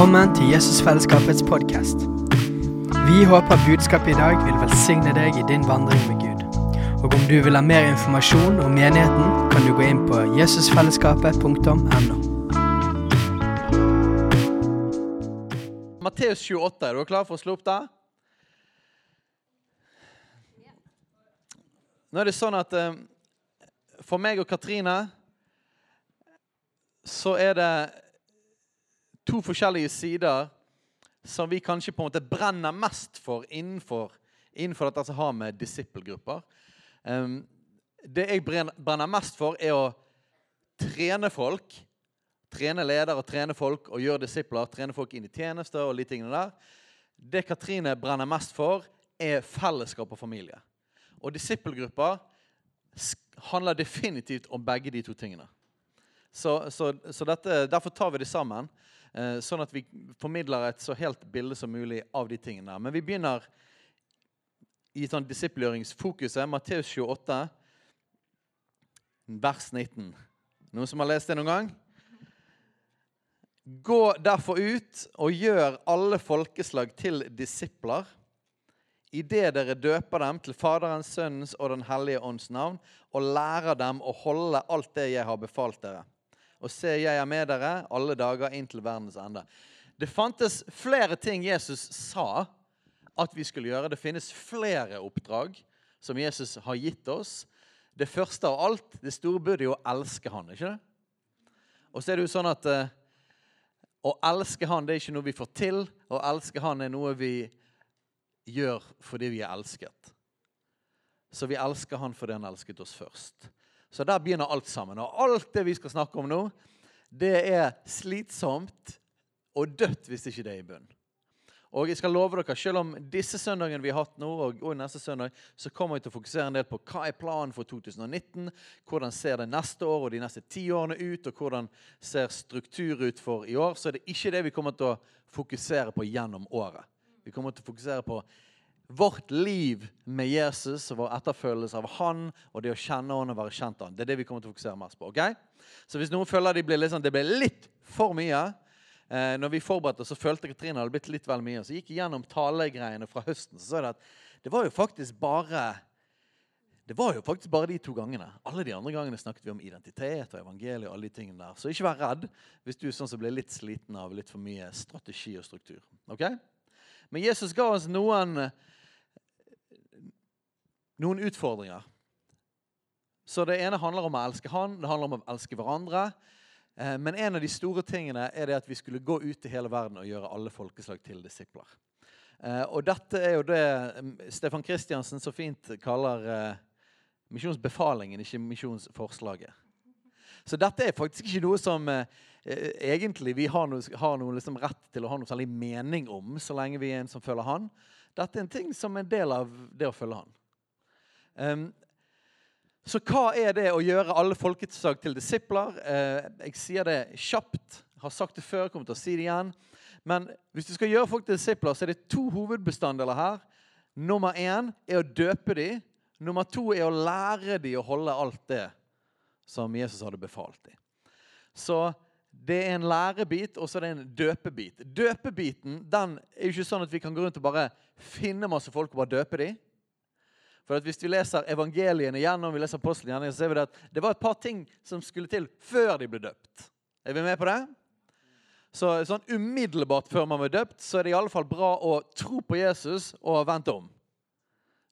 Velkommen til Jesusfellesskapets podkast. Vi håper budskapet i dag vil velsigne deg i din vandring med Gud. Og om du vil ha mer informasjon om menigheten, kan du gå inn på jesusfellesskapet.no. Matteus 28. Er du klar for å slå opp der? Nå er det sånn at eh, for meg og Katrine så er det to forskjellige sider som vi kanskje på en måte brenner mest for innenfor, innenfor dette som har med disippelgrupper. Det jeg brenner, mest for, er å trene folk. Trene ledere, trene folk og gjøre disipler. Trene folk inn i tjenester og litt tingene der. Det Katrine brenner mest for, er fellesskap og familie. Og disippelgrupper handler definitivt om begge de to tingene. Så, så, så dette, Derfor tar vi det sammen, sånn at vi formidler et så helt bilde som mulig av de tingene. Men vi begynner i sånn disippelgjøringsfokuset. Matteus 28, vers 19. Noen som har lest det noen gang? Gå derfor ut og gjør alle folkeslag til disipler idet dere døper dem til Faderens, Sønnens og Den hellige ånds navn, og lærer dem å holde alt det jeg har befalt dere. Og se, jeg er med dere alle dager inn til verdens ende. Det fantes flere ting Jesus sa at vi skulle gjøre. Det finnes flere oppdrag som Jesus har gitt oss. Det første av alt, det store budet, er å elske Han. ikke det? Og så er det jo sånn at eh, å elske Han det er ikke noe vi får til. Å elske Han er noe vi gjør fordi vi er elsket. Så vi elsker Han fordi Han elsket oss først. Så der begynner alt sammen. Og alt det vi skal snakke om nå, det er slitsomt og dødt hvis ikke det er i bunn. Og jeg skal love dere, Selv om disse søndagene vi har hatt nå, og, og neste søndag, så kommer jeg til å fokusere en del på hva er planen for 2019. Hvordan ser det neste år og de neste ti årene ut, og hvordan ser struktur ut for i år. Så er det ikke det vi kommer til å fokusere på gjennom året. Vi kommer til å fokusere på vårt liv med Jesus og vår etterfølgelse av han og det å kjenne han og være kjent han. Det er det vi kommer til å fokusere mest på. ok? Så hvis noen føler de blir litt sånn, det ble litt for mye eh, Når vi forberedte oss, så følte Katrine hadde blitt litt vel mye. Så gikk jeg gjennom talegreiene fra høsten. Så sa det at det var jo faktisk bare det var jo faktisk bare de to gangene. Alle de andre gangene snakket vi om identitet og evangeliet. og alle de tingene der. Så ikke vær redd hvis du sånn som blir litt sliten av litt for mye strategi og struktur. ok? Men Jesus ga oss noen noen utfordringer. Så Det ene handler om å elske Han, det handler om å elske hverandre. Eh, men en av de store tingene er det at vi skulle gå ut i hele verden og gjøre alle folkeslag til disipler. Eh, og dette er jo det mm, Stefan Kristiansen så fint kaller eh, misjonsbefalingen, ikke misjonsforslaget. Så dette er faktisk ikke noe som egentlig vi har noe, har noe liksom rett til å ha noe særlig mening om, så lenge vi er en som følger Han. Dette er en ting som er en del av det å følge Han. Um, så hva er det å gjøre alle folkeslag til disipler? Uh, jeg sier det kjapt. Har sagt det før, kommer til å si det igjen. Men hvis du skal gjøre folk til disipler, så er det to hovedbestanddeler her. Nummer én er å døpe dem. Nummer to er å lære dem å holde alt det som Jesus hadde befalt dem. Så det er en lærebit, og så er det en døpebit. Døpebiten den er jo ikke sånn at vi kan gå rundt og bare finne masse folk og bare døpe dem. For Hvis vi leser evangeliene gjennom, vi leser apostelene så ser vi at det var et par ting som skulle til før de ble døpt. Er vi med på det? Så sånn Umiddelbart før man ble døpt, så er det i alle fall bra å tro på Jesus og vente om.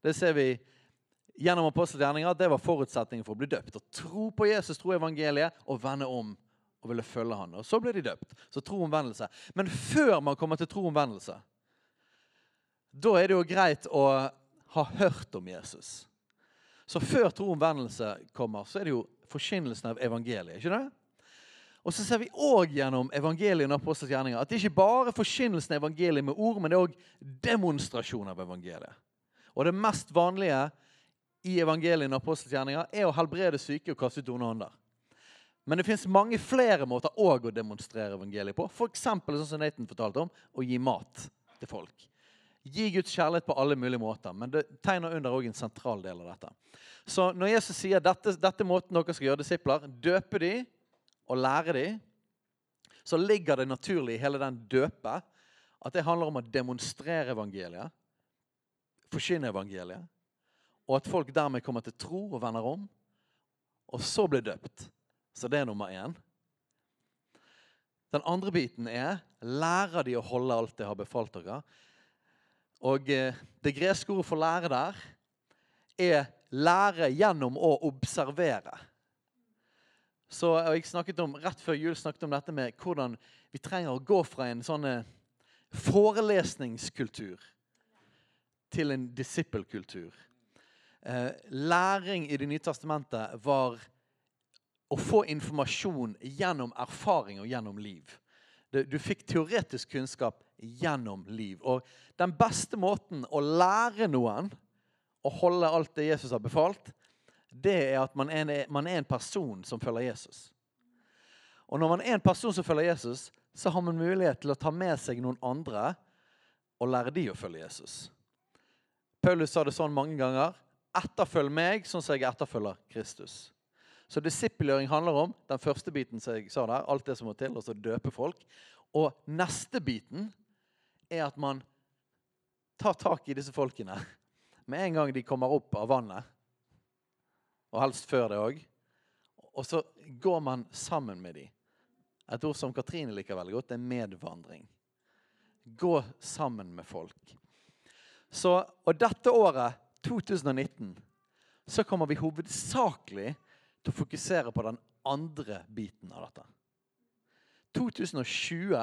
Det ser vi gjennom apostelgjerninga at det var forutsetningen for å bli døpt. Å tro på Jesus, tro evangeliet og vende om og ville følge han. Og Så ble de døpt. Så tro omvendelse. Men før man kommer til tro omvendelse, da er det jo greit å har hørt om Jesus. Så før troomvendelse kommer, så er det jo forkynnelsen av evangeliet. ikke det? Og så ser vi òg gjennom evangeliet og apostelens gjerninger at det ikke bare er forkynnelsen av evangeliet med ord, men det er òg demonstrasjon av evangeliet. Og det mest vanlige i evangeliet og apostelens gjerninger er å helbrede syke og kaste ut onde ånder. Men det fins mange flere måter òg å demonstrere evangeliet på. F.eks. sånn som Nathan fortalte om, å gi mat til folk. Gi Guds kjærlighet på alle mulige måter. Men det tegner under også en sentral del av dette. Så når Jesus sier dette, dette måten dere skal gjøre disipler, døpe de og lære de, så ligger det naturlig i hele den døpe at det handler om å demonstrere evangeliet, forkynne evangeliet, og at folk dermed kommer til tro og vender om, og så blir døpt. Så det er nummer én. Den andre biten er lærer de å holde alt jeg har befalt dere. Og eh, Det greske ordet for lære der er lære gjennom å observere. Så jeg snakket om, Rett før jul snakket om dette med hvordan vi trenger å gå fra en sånn eh, forelesningskultur til en disippelkultur. Eh, læring i Det nye testamentet var å få informasjon gjennom erfaring og gjennom liv. Du fikk teoretisk kunnskap gjennom liv. Og den beste måten å lære noen å holde alt det Jesus har befalt, det er at man er, man er en person som følger Jesus. Og når man er en person som følger Jesus, så har man mulighet til å ta med seg noen andre og lære de å følge Jesus. Paulus sa det sånn mange ganger. Etterfølg meg sånn som jeg etterfølger Kristus. Så disippelgjøring handler om den første biten som jeg sa der, alt det som må til, og så døpe folk. Og neste biten er at man tar tak i disse folkene med en gang de kommer opp av vannet. Og helst før det òg. Og så går man sammen med dem. Et ord som Katrine liker veldig godt, er medvandring. Gå sammen med folk. Så, og dette året, 2019, så kommer vi hovedsakelig til å fokusere på den andre biten av dette. 2020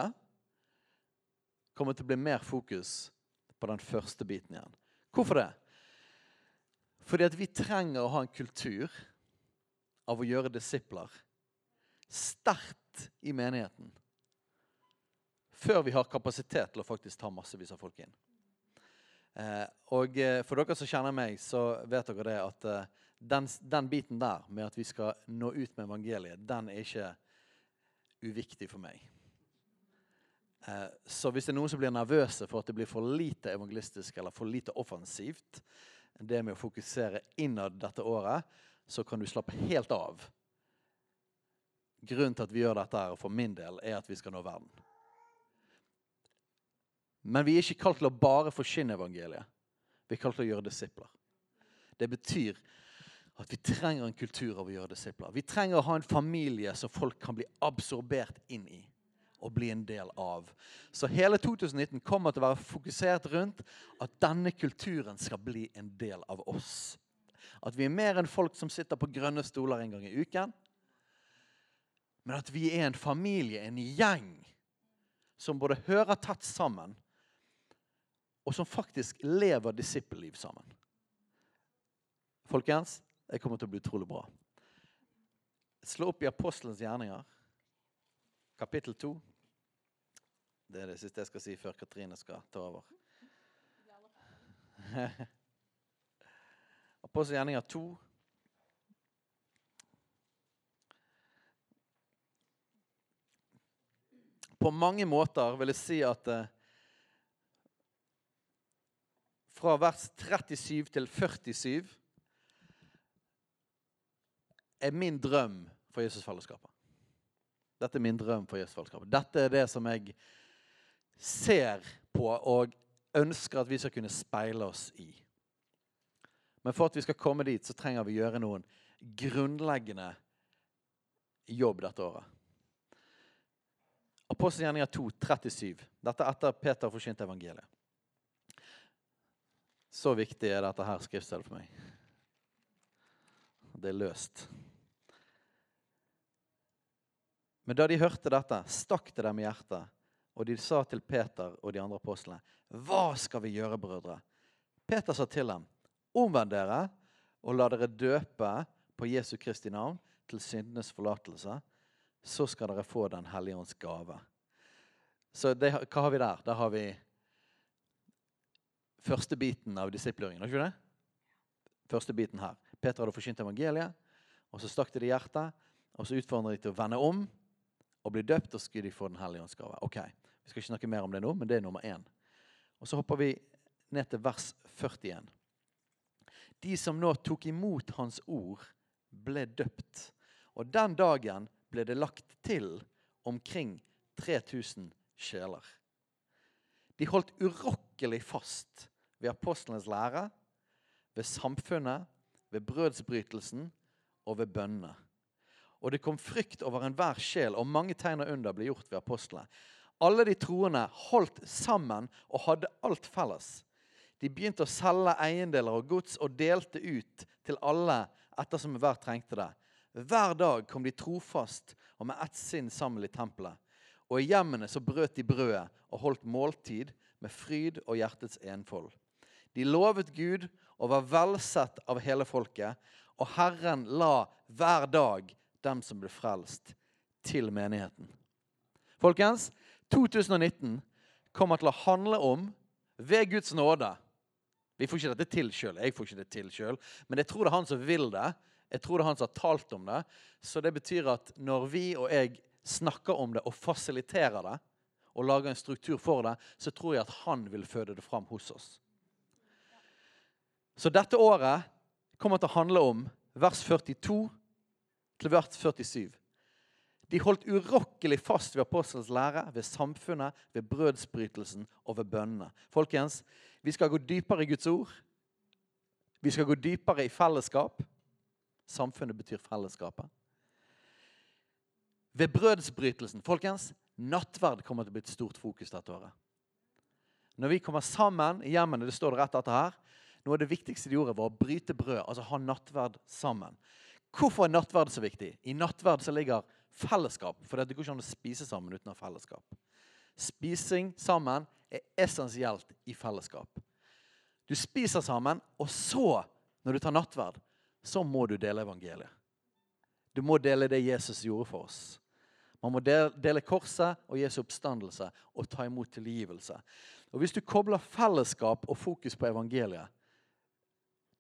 kommer til å bli mer fokus på den første biten igjen. Hvorfor det? Fordi at vi trenger å ha en kultur av å gjøre disipler sterkt i menigheten. Før vi har kapasitet til å faktisk ta massevis av folk inn. Eh, og eh, For dere som kjenner meg, så vet dere det at eh, den, den, biten der med at vi skal nå ut med evangeliet, den er ikke uviktig for meg. Eh, så hvis det er noen som blir nervøse for at det blir for lite evangelistisk eller for lite offensivt, det med å fokusere innad dette året, så kan du slappe helt av. Grunnen til at vi gjør dette, her, for min del, er at vi skal nå verden. Men vi er ikke kalt til å bare forkynne evangeliet. Vi er kalt til å gjøre disipler. Det betyr at vi trenger en kultur av å gjøre disipler. Vi trenger å ha en familie som folk kan bli absorbert inn i og bli en del av. Så hele 2019 kommer til å være fokusert rundt at denne kulturen skal bli en del av oss. At vi er mer enn folk som sitter på grønne stoler en gang i uken. Men at vi er en familie, en gjeng, som både hører tett sammen, og som faktisk lever disippelliv sammen. Folkens, det kommer til å bli utrolig bra. Slå opp i Apostelens gjerninger, kapittel 2. Det er det siste jeg skal si før Katrine skal ta over. Apostelens gjerninger 2. På mange måter vil jeg si at eh, fra vers 37 til 47 er min drøm for Jesusfellesskapet. Dette er min drøm for Jesusfellesskapet. Dette er det som jeg ser på og ønsker at vi skal kunne speile oss i. Men for at vi skal komme dit, så trenger vi gjøre noen grunnleggende jobb dette året. Apostelgjerninga 2, 37. Dette er etter Peter forkynte evangeliet. Så viktig er dette her skriftstedet for meg. Det er løst. Men da de hørte dette, stakk det dem i hjertet, og de sa til Peter og de andre apostlene, Hva skal vi gjøre, brødre? Peter sa til dem, Omvend dere og la dere døpe på Jesu Kristi navn til syndenes forlatelse. Så skal dere få Den hellige ånds gave. Så det, hva har vi der? Der har vi første biten av disiplgjøringen, Har ikke det? Første biten her. Peter hadde forkynt evangeliet, og så stakk det i hjertet. Og så utfordret de til å vende om og bli døpt, og skulle de få Den hellige ånds gave. Ok, Vi skal ikke snakke mer om det nå, men det er nummer én. Og Så hopper vi ned til vers 41. De som nå tok imot Hans ord, ble døpt. Og den dagen ble det lagt til omkring 3000 sjeler. De holdt urokkelig fast ved apostlenes lære, ved samfunnet, ved brødsbrytelsen og ved bønnene. Og det kom frykt over enhver sjel, og mange tegn og under ble gjort ved apostlene. Alle de troende holdt sammen og hadde alt felles. De begynte å selge eiendeler og gods og delte ut til alle ettersom hver trengte det. Hver dag kom de trofast og med ett sinn sammen i tempelet. Og i hjemmene så brøt de brødet og holdt måltid med fryd og hjertets enfold. De lovet Gud og var velsett av hele folket, og Herren la hver dag dem som ble frelst, til menigheten. Folkens, 2019 kommer til å handle om, ved Guds nåde Vi får ikke dette til sjøl, jeg får ikke det til sjøl, men jeg tror det er han som vil det. Jeg tror det er han som har talt om det. Så det betyr at når vi og jeg snakker om det og fasiliterer det, og lager en struktur for det, så tror jeg at han vil føde det fram hos oss. Så dette året kommer til å handle om vers 42 til hvert 47. De holdt urokkelig fast ved apostelens lære, ved samfunnet, ved brødsbrytelsen og ved bønnene. Folkens, vi skal gå dypere i Guds ord. Vi skal gå dypere i fellesskap. Samfunnet betyr fellesskapet. Ved brødsbrytelsen Folkens, nattverd kommer til å bli et stort fokus dette året. Når vi kommer sammen i hjemmene, det står det rett etter her, noe av det viktigste de gjorde, var å bryte brød, altså ha nattverd sammen. Hvorfor er nattverd så viktig? I nattverd så ligger fellesskap. For det går ikke an å spise sammen uten å ha fellesskap. Spising sammen er essensielt i fellesskap. Du spiser sammen, og så, når du tar nattverd, så må du dele evangeliet. Du må dele det Jesus gjorde for oss. Man må dele korset og Jesu oppstandelse og ta imot tilgivelse. Og Hvis du kobler fellesskap og fokus på evangeliet,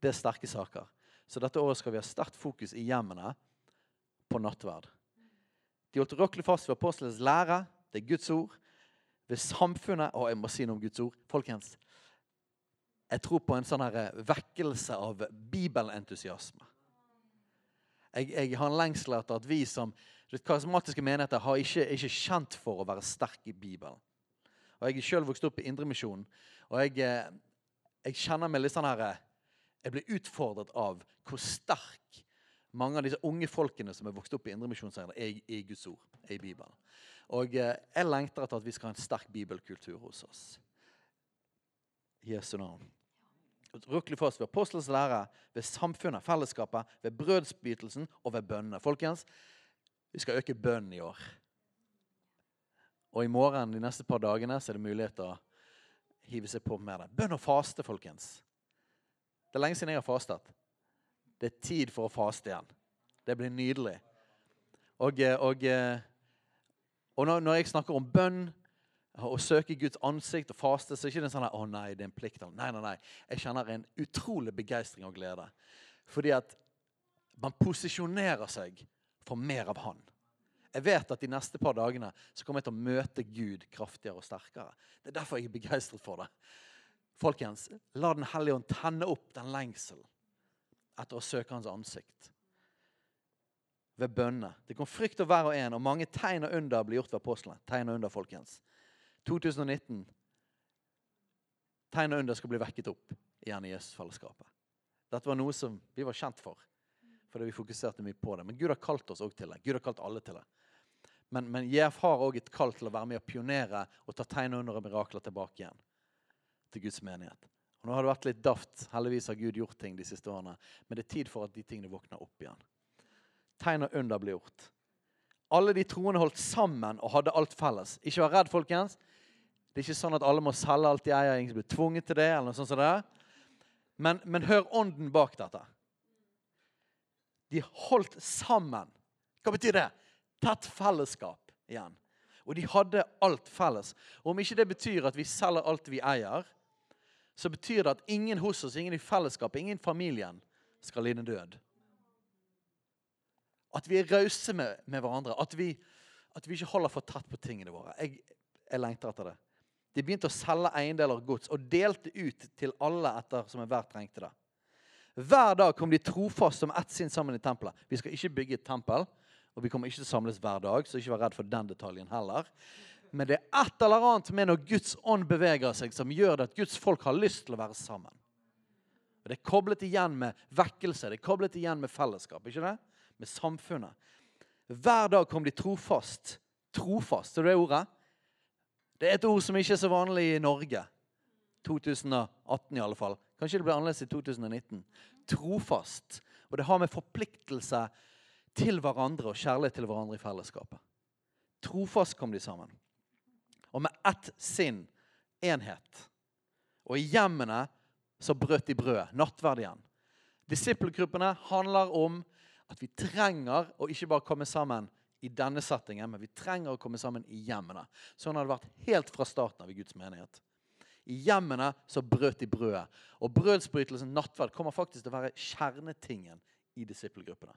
det er sterke saker. Så dette året skal vi ha sterkt fokus i hjemmene på nattverd. De holdt rokkelig fast ved apostlenes lære, det er Guds ord. Ved samfunnet Og jeg må si noe om Guds ord. Folkens, jeg tror på en sånn her vekkelse av bibelentusiasme. Jeg, jeg har en lengsel etter at vi som karismatiske menigheter har ikke, ikke kjent for å være sterke i Bibelen. Og Jeg er selv vokst opp i Indremisjonen, og jeg, eh, jeg kjenner meg litt sånn her eh, jeg blir utfordret av hvor sterk mange av disse unge folkene som er vokst opp i Indremisjonsseierne, er i Guds ord, er i Bibelen. Og eh, jeg lengter etter at vi skal ha en sterk bibelkultur hos oss. Jesu navn. Rukkelig fast ved apostelens lære, ved samfunnet, fellesskapet, ved brødsbytelsen og ved bønnene. Folkens, vi skal øke bønnen i år. Og i morgen de neste par dagene så er det mulighet til å hive seg på med det. Bønn og faste, folkens. Det er lenge siden jeg har fastet. Det er tid for å faste igjen. Det blir nydelig. Og, eh, og, eh, og når, jeg snakker om bønn og søke Guds ansikt og faste, så er det ikke sånn at, å nei, det er en plikt. Nei, nei, nei. Jeg kjenner en utrolig begeistring og glede. Fordi at man posisjonerer seg for mer av Han. Jeg vet at de neste par dagene så kommer jeg til å møte Gud kraftigere og sterkere. Det er derfor jeg er begeistret for det. Folkens, la Den hellige ånd tenne opp den lengselen etter å søke hans ansikt. Ved bønne. Det kom frykt over hver og en, og mange tegn og under blir gjort ved apostlene. Tegn og under, folkens. 2019. Tegn og under skal bli vekket opp igjen i Jesusfellesskapet. Dette var noe som vi var kjent for, fordi vi fokuserte mye på det. Men Gud har kalt oss også til det. Gud har kalt alle til det. Men, men JF har òg et kall til å være med og pionere og ta tegn under og mirakler tilbake igjen til Guds menighet. Og nå har det vært litt daft. Heldigvis har Gud gjort ting de siste årene. Men det er tid for at de tingene våkner opp igjen. Tegn og under blir gjort. Alle de troende holdt sammen og hadde alt felles. Ikke vær redd, folkens. Det er ikke sånn at alle må selge alt de eier. Ingen blir tvunget til det. eller noe sånt som det. Men, men hør ånden bak dette. De holdt sammen. Hva betyr det? Tett fellesskap igjen. Og de hadde alt felles. Og Om ikke det betyr at vi selger alt vi eier, så betyr det at ingen hos oss, ingen i fellesskapet, ingen i familien skal lide død. At vi er rause med, med, hverandre. At vi, at vi, ikke holder for tett på tingene våre. Jeg, jeg lengter etter det. De begynte å selge eiendeler og gods og delte ut til alle etter som enhver trengte det. Hver dag kom de trofast som ett sinn sammen i tempelet. Vi skal ikke bygge et tempel, Og vi kommer ikke til å samles hver dag, så ikke vær redd for den detaljen heller. Men det er et eller annet med når Guds ånd beveger seg, som gjør det at Guds folk har lyst til å være sammen. Og Det er koblet igjen med vekkelse, det er koblet igjen med fellesskap. ikke det? Med samfunnet. Hver dag kom de trofast. Trofast, er det ordet? Det er et ord som ikke er så vanlig i Norge. 2018 i alle fall. Kanskje det blir annerledes i 2019. Trofast. Og det har med forpliktelse til hverandre og kjærlighet til hverandre i fellesskapet. Trofast kom de sammen. Og med ett sinn, enhet. Og i hjemmene så brøt de brød, Nattverd igjen. Disippelgruppene handler om at vi trenger å ikke bare komme sammen i denne settingen, men vi trenger å komme sammen i hjemmene. Sånn har det vært helt fra starten av i Guds menighet. I hjemmene så brøt de brødet. Og brødsbrytelsen, nattverd, kommer faktisk til å være kjernetingen i disippelgruppene.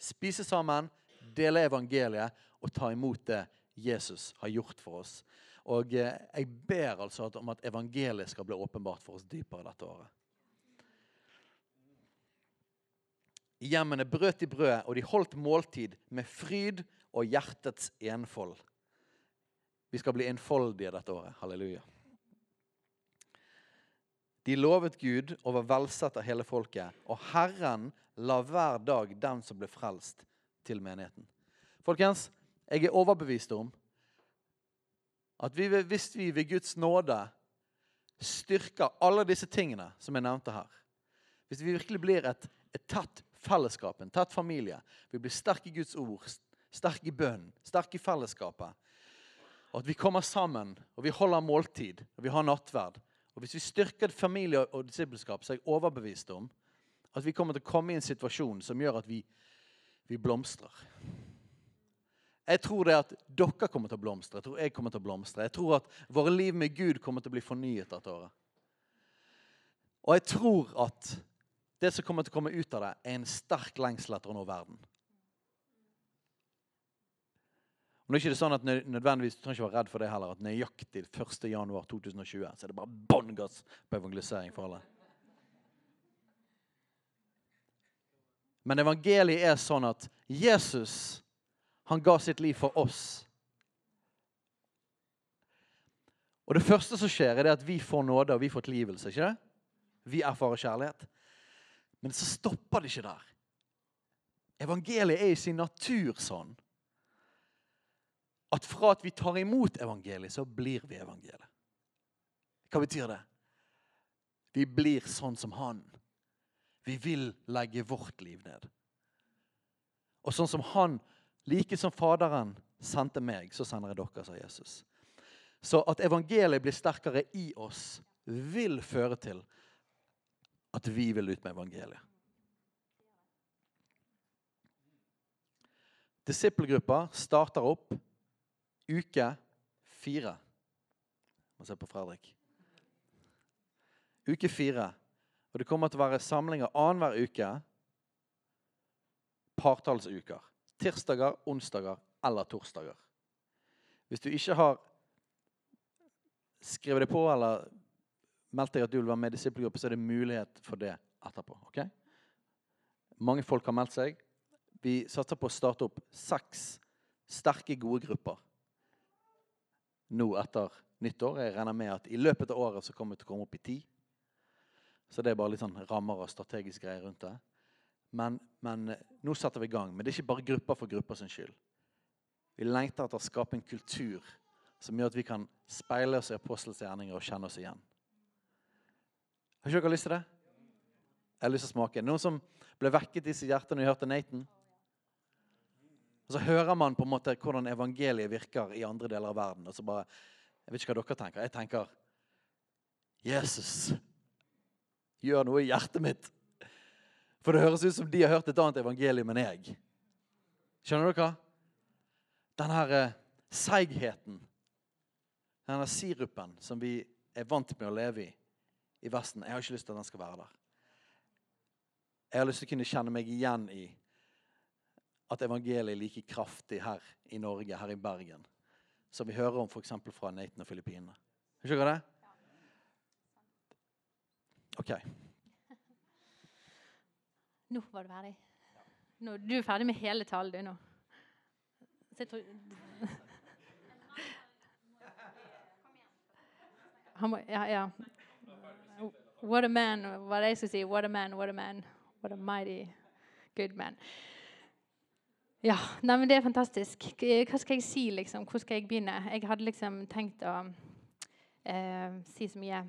Spise sammen, dele evangeliet og ta imot det Jesus har gjort for oss. Og eh, jeg ber altså om at evangeliet skal bli åpenbart for oss dypere dette året. I hjemmene brøt de brødet, og de holdt måltid med fryd og hjertets enfold. Vi skal bli enfoldige dette året. Halleluja. De lovet Gud og var velsett av hele folket, og Herren la hver dag den som ble frelst, til menigheten. Folkens, jeg er overbevist om at vi, hvis vi ved Guds nåde styrker alle disse tingene som jeg nevnte her Hvis vi virkelig blir et, et tett fellesskap, en tett familie, vi blir sterke i Guds ord, sterke i bønn, sterke i fellesskapet, og at vi kommer sammen og vi holder måltid og vi har nattverd og Hvis vi styrker familie og disippelskap, så er jeg overbevist om at vi kommer til å komme i en situasjon som gjør at vi, vi blomstrer. Jeg tror det at dere kommer til å blomstre. Jeg tror jeg kommer til å blomstre. Jeg tror at våre liv med Gud kommer til å bli fornyet dette året. Og jeg tror at det som kommer til å komme ut av det, er en sterk lengsel etter å nå verden. Og nå er det ikke sånn at nødvendigvis, Du trenger ikke være redd for det heller, at nøyaktig 1.1.2020 så er det bare bånn gass på evangelisering for alle. Men evangeliet er sånn at Jesus han ga sitt liv for oss. Og Det første som skjer, er at vi får nåde og vi får tilgivelse. ikke det? Vi erfarer kjærlighet. Men så stopper det ikke der. Evangeliet er i sin natur sånn at fra at vi tar imot evangeliet, så blir vi evangeliet. Hva betyr det? Vi blir sånn som han. Vi vil legge vårt liv ned. Og sånn som han, like som Faderen sendte meg, så sender jeg dere, sa Jesus. Så at evangeliet blir sterkere i oss, vil føre til at vi vil ut med evangeliet. Disippelgruppa starter opp uke fire. Må se på Fredrik. Uke fire. Og det kommer til å være samlinger annenhver uke. Partallsuker. Tirsdager, onsdager eller torsdager. Hvis du ikke har skrevet det på eller meldt deg at du vil være med i disippelgruppe, så er det mulighet for det etterpå. ok? Mange folk har meldt seg. Vi satser på å starte opp seks sterke, gode grupper nå etter nyttår. Jeg regner med at i løpet av året så kommer vi til å komme opp i ti. Så det er bare litt sånn rammer og strategisk greier rundt det. Men, men, eh, nå setter vi i gang. Men det er ikke bare grupper for grupper sin skyld. Vi lengter etter å skape en kultur som gjør at vi kan speile oss i apostelens gjerninger og kjenne oss igjen. Har ikke dere lyst til det? Jeg har lyst til å smake. Noen som ble vekket i sitt hjerte når de hørte Nathan? Og så hører man på en måte hvordan evangeliet virker i andre deler av verden. Og så bare, Jeg vet ikke hva dere tenker. Jeg tenker Jesus, gjør noe i hjertet mitt. For det høres ut som de har hørt et annet evangelium enn jeg. Skjønner dere? Den her eh, seigheten, denne sirupen som vi er vant med å leve i i Vesten Jeg har ikke lyst til at den skal være der. Jeg har lyst til å kunne kjenne meg igjen i at evangeliet er like kraftig her i Norge, her i Bergen, som vi hører om f.eks. fra Nathan og Filippinene. Skjønner dere det? OK. Nå var du ferdig. Nå, du er ferdig med hele talen, du nå. Så jeg tror Han må, ja, ja. What a man, hva jeg skulle si? What a man, what a man. What a mighty good man. Ja, nei, men det er fantastisk. Hva skal jeg si, liksom? Hvor skal jeg begynne? Jeg hadde liksom tenkt å eh, si så mye.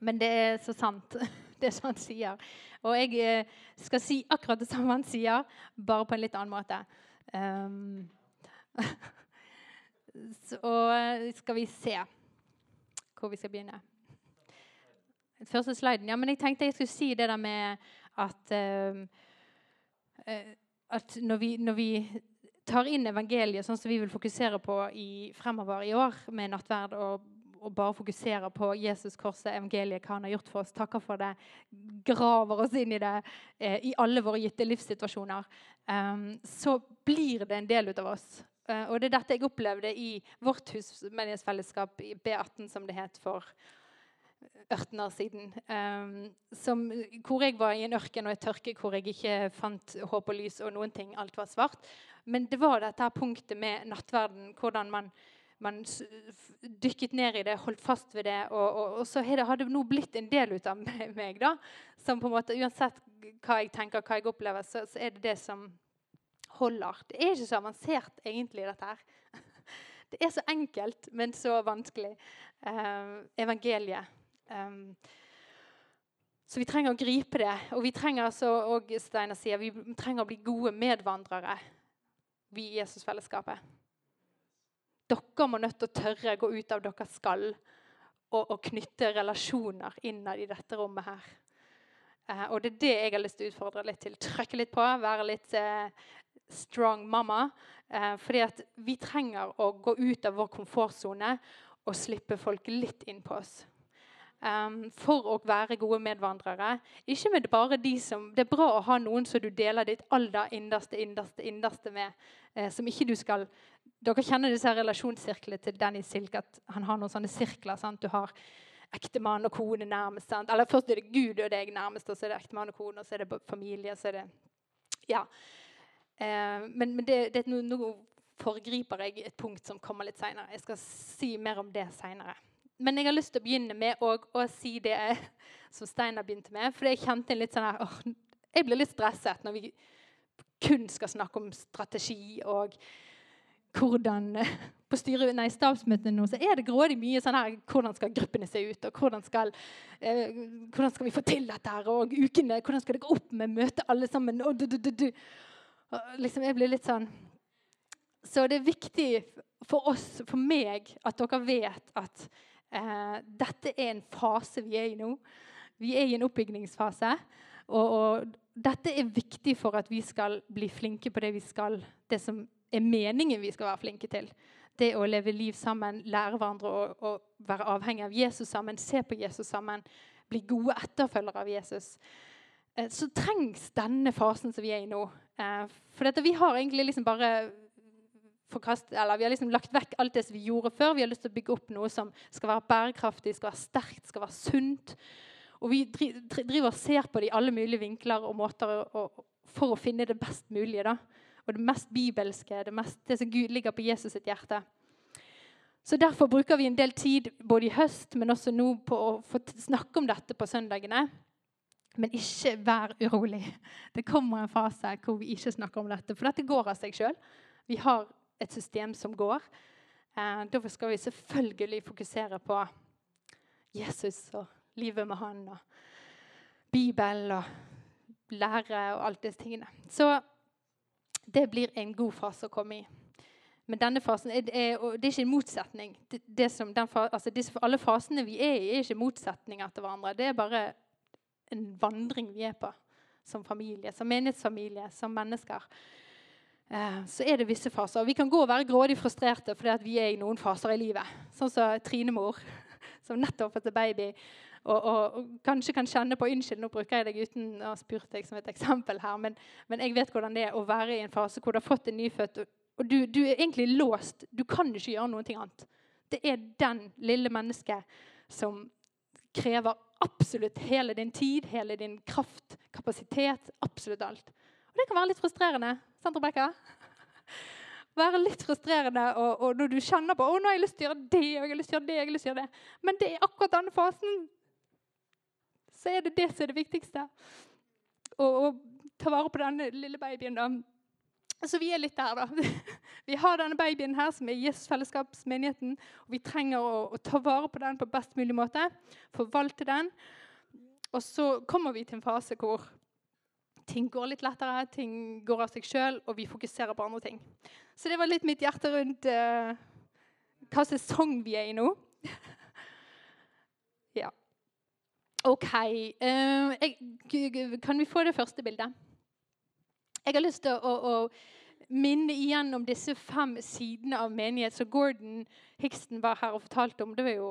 Men det er så sant, det som han sier. Og jeg eh, skal si akkurat det samme han sier, bare på en litt annen måte. Um, så eh, skal vi se hvor vi skal begynne. Første sliden. Ja, men jeg tenkte jeg skulle si det der med at, uh, at når, vi, når, vi, tar inn evangeliet sånn som vi vil fokusere på i, fremover i år med nattverd, og, og bare fokuserer på Jesus, korset, evangeliet, hva han har gjort for oss, takker for det, graver oss inn i det eh, i alle våre gitte livssituasjoner, um, så blir det en del ut av oss. Uh, og det er dette jeg opplevde i vårt husmenighetsfellesskap i B18, som det het for 18 år siden. Um, som, hvor jeg var i en ørken og et tørke hvor jeg ikke fant håp og lys, og noen ting. Alt var svart. Men det var dette punktet med nattverden, hvordan man, man dykket ned i det, holdt fast ved det. Og, og, og så har det nå blitt en del ut av meg, da. Som på en måte, uansett hva jeg tenker, hva jeg opplever, så, så er det det som holder. Det er ikke så avansert, egentlig, dette her. Det er så enkelt, men så vanskelig. Uh, evangeliet. Um, så vi trenger å gripe det. Og vi trenger og Steiner sier, vi trenger å bli gode medvandrere, vi i Jesusfellesskapet. Dere må nødt til å tørre å gå ut av deres skall og, og knytte relasjoner innad i dette rommet her. Eh, og det er det jeg har lyst til å utfordre litt til. Trykke litt på, være litt eh, strong mamma. Eh, fordi at vi trenger å gå ut av vår komfortsone og slippe folk litt inn på oss um, for å være gode medvandrere. Ikke med bare de som, Det er bra å ha noen som du deler ditt aller innerste, innerste, innerste med. Eh, som ikke du skal Dere kjenner disse relasjonssirklene til Danny Silk. at Han har noen sånne sirkler. Sant? Du har ektemann og kone nærmest. Sant? Eller Først er det Gud og deg nærmest, og så er det ektemann og kone, og så er det familie. så er det, ja. Eh, men, men det, det, nå, nå foregriper jeg et punkt som kommer litt seinere. Jeg skal si mer om det seinere. Men jeg har lyst til å begynne med å, å si det som Steinar begynte med. For jeg kjente litt sånn her, Jeg blir litt stresset når vi kun skal snakke om strategi og hvordan På styre, nei, stabsmøtene nå så er det grådig mye sånn her Hvordan skal gruppene se ut? og Hvordan skal, eh, hvordan skal vi få til dette? her, og ukene, Hvordan skal det gå opp med møte alle sammen? Og du, du, du. Og liksom, jeg blir litt sånn Så det er viktig for oss, for meg, at dere vet at Eh, dette er en fase vi er i nå. Vi er i en oppbyggingsfase. Og, og, dette er viktig for at vi skal bli flinke på det vi skal, det som er meningen vi skal være flinke til. Det å leve liv sammen, lære hverandre å være avhengig av Jesus sammen, se på Jesus sammen, bli gode etterfølgere av Jesus. Eh, så trengs denne fasen som vi er i nå. Eh, for dette, vi har egentlig liksom bare forkast, eller vi har liksom lagt vekk alt det som vi gjorde før. Vi har lyst til å bygge opp noe som skal være bærekraftig, skal være sterkt, skal være sunt. Og vi driver og ser på det i alle mulige vinkler og måter for å finne det best mulige. da. Og det mest bibelske, det, mest, det som Gud ligger på Jesus sitt hjerte. Så Derfor bruker vi en del tid både i høst, men også nå på å få snakke om dette på søndagene. Men ikke vær urolig. Det kommer en fase hvor vi ikke snakker om dette. For dette går av seg sjøl. Vi har et system som går. Eh, Derfor skal vi selvfølgelig fokusere på Jesus og livet med han og Bibelen og lære og alt disse tingene. Så det blir en god fase å komme i. Men denne fasen er, er, det er ikke en motsetning. Det, det som, altså disse, alle fasene vi er i, er ikke motsetninger til hverandre. Det er bare en vandring vi er på som familie, som menighetsfamilie, som mennesker. Eh, så er det visse faser. Vi kan gå og være grådig frustrerte fordi vi er i noen faser i livet. Sånn som Trine-mor, som nettopp har fått baby. Og, og, og, kanskje kan kjenne på Unnskyld, nå bruker jeg deg uten å ha spurt deg som et eksempel her, men, men, jeg vet hvordan det er å være i en fase hvor du har fått en nyfødt, og, og du, du, er egentlig låst. Du kan ikke gjøre noe annet. Det er den lille mennesket som krever absolutt hele din tid, hele din kraft, kapasitet, absolutt alt. Og det kan være litt frustrerende. Sant, Rebekka? være litt frustrerende og, og når du kjenner på å, nå har jeg lyst til å gjøre det og jeg har lyst til å gjøre det, jeg har lyst til å gjøre det. Men det er akkurat denne fasen så er det det som er det viktigste. Å, ta vare på denne lille babyen. da. Så vi er litt der, da. Vi har denne babyen her, som er Jesusfellesskapsmenigheten. Og vi trenger å, å, ta vare på den på best mulig måte. Forvalte den. Og så kommer vi til en fase hvor ting går litt lettere, ting går av seg sjøl, og vi fokuserer på andre ting. Så det var litt mitt hjerte rundt uh, hva sesong vi er i nå. ja. OK. Uh, jeg, kan vi få det første bildet? Jeg har lyst til å, å, minne igjen om disse fem sidene av menighet som Gordon Hickson var her og fortalte om. Det var jo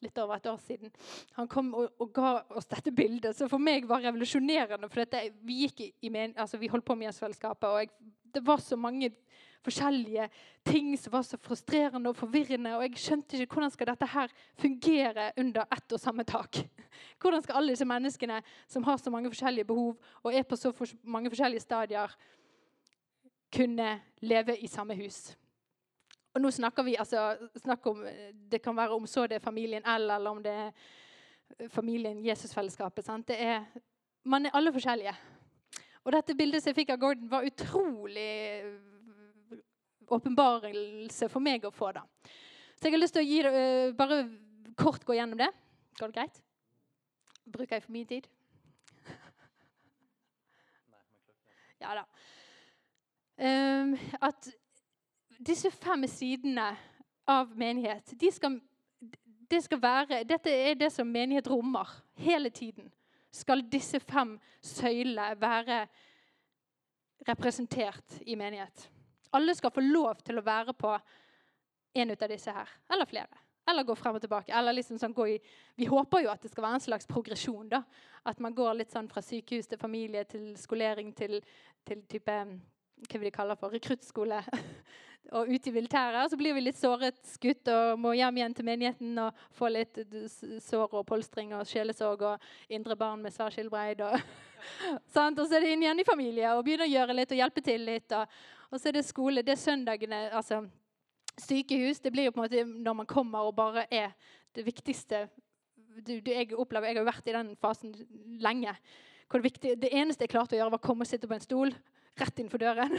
litt over et år siden. Han kom og, og ga oss dette bildet, som for meg var revolusjonerende. for dette, Vi men, altså vi holdt på med Jesusfellesskapet, og jeg, det var så mange forskjellige ting som var så frustrerende og forvirrende. Og jeg skjønte ikke hvordan skal dette her fungere under ett og samme tak. Hvordan skal alle disse menneskene som har så mange forskjellige behov og er på så mange forskjellige stadier, kunne leve i samme hus? Og nå snakker vi altså, snakk om, Det kan være om så det er familien L, eller om det er familien Jesusfellesskapet. Er, man er alle forskjellige. Og dette bildet som jeg fikk av Gordon, var utrolig åpenbarelse for meg å få. da. Så jeg har lyst til å gi uh, bare kort gå gjennom det. Går det greit? Bruker jeg for mye tid? Ja da. Um, at disse fem sidene av menighet de skal, det skal være, Dette er det som menighet rommer hele tiden. Skal disse fem søylene være representert i menighet? Alle skal få lov til å være på en av disse her, eller flere. Eller gå frem og tilbake. eller liksom sånn i, Vi håper jo at det skal være en slags progresjon. da. At man går litt sånn fra sykehus til familie til skolering til, til type hva vil de kalle for, rekruttskole. og ut i militæret. Så blir vi litt såret skutt og må hjem igjen til menigheten og få litt sår og polstring og sjelesorg og indre barn med særskilbreid. Og, og så er det inn igjen i familie og begynne å gjøre litt og hjelpe til litt. Og, og så er det skole. Det er søndagene. altså Sykehus det blir jo på en måte når man kommer og bare er det viktigste du, du, jeg, opplever, jeg har vært i den fasen lenge. Det, viktig, det, eneste jeg klarte å gjøre, var å komme og sitte på en stol rett innenfor døren.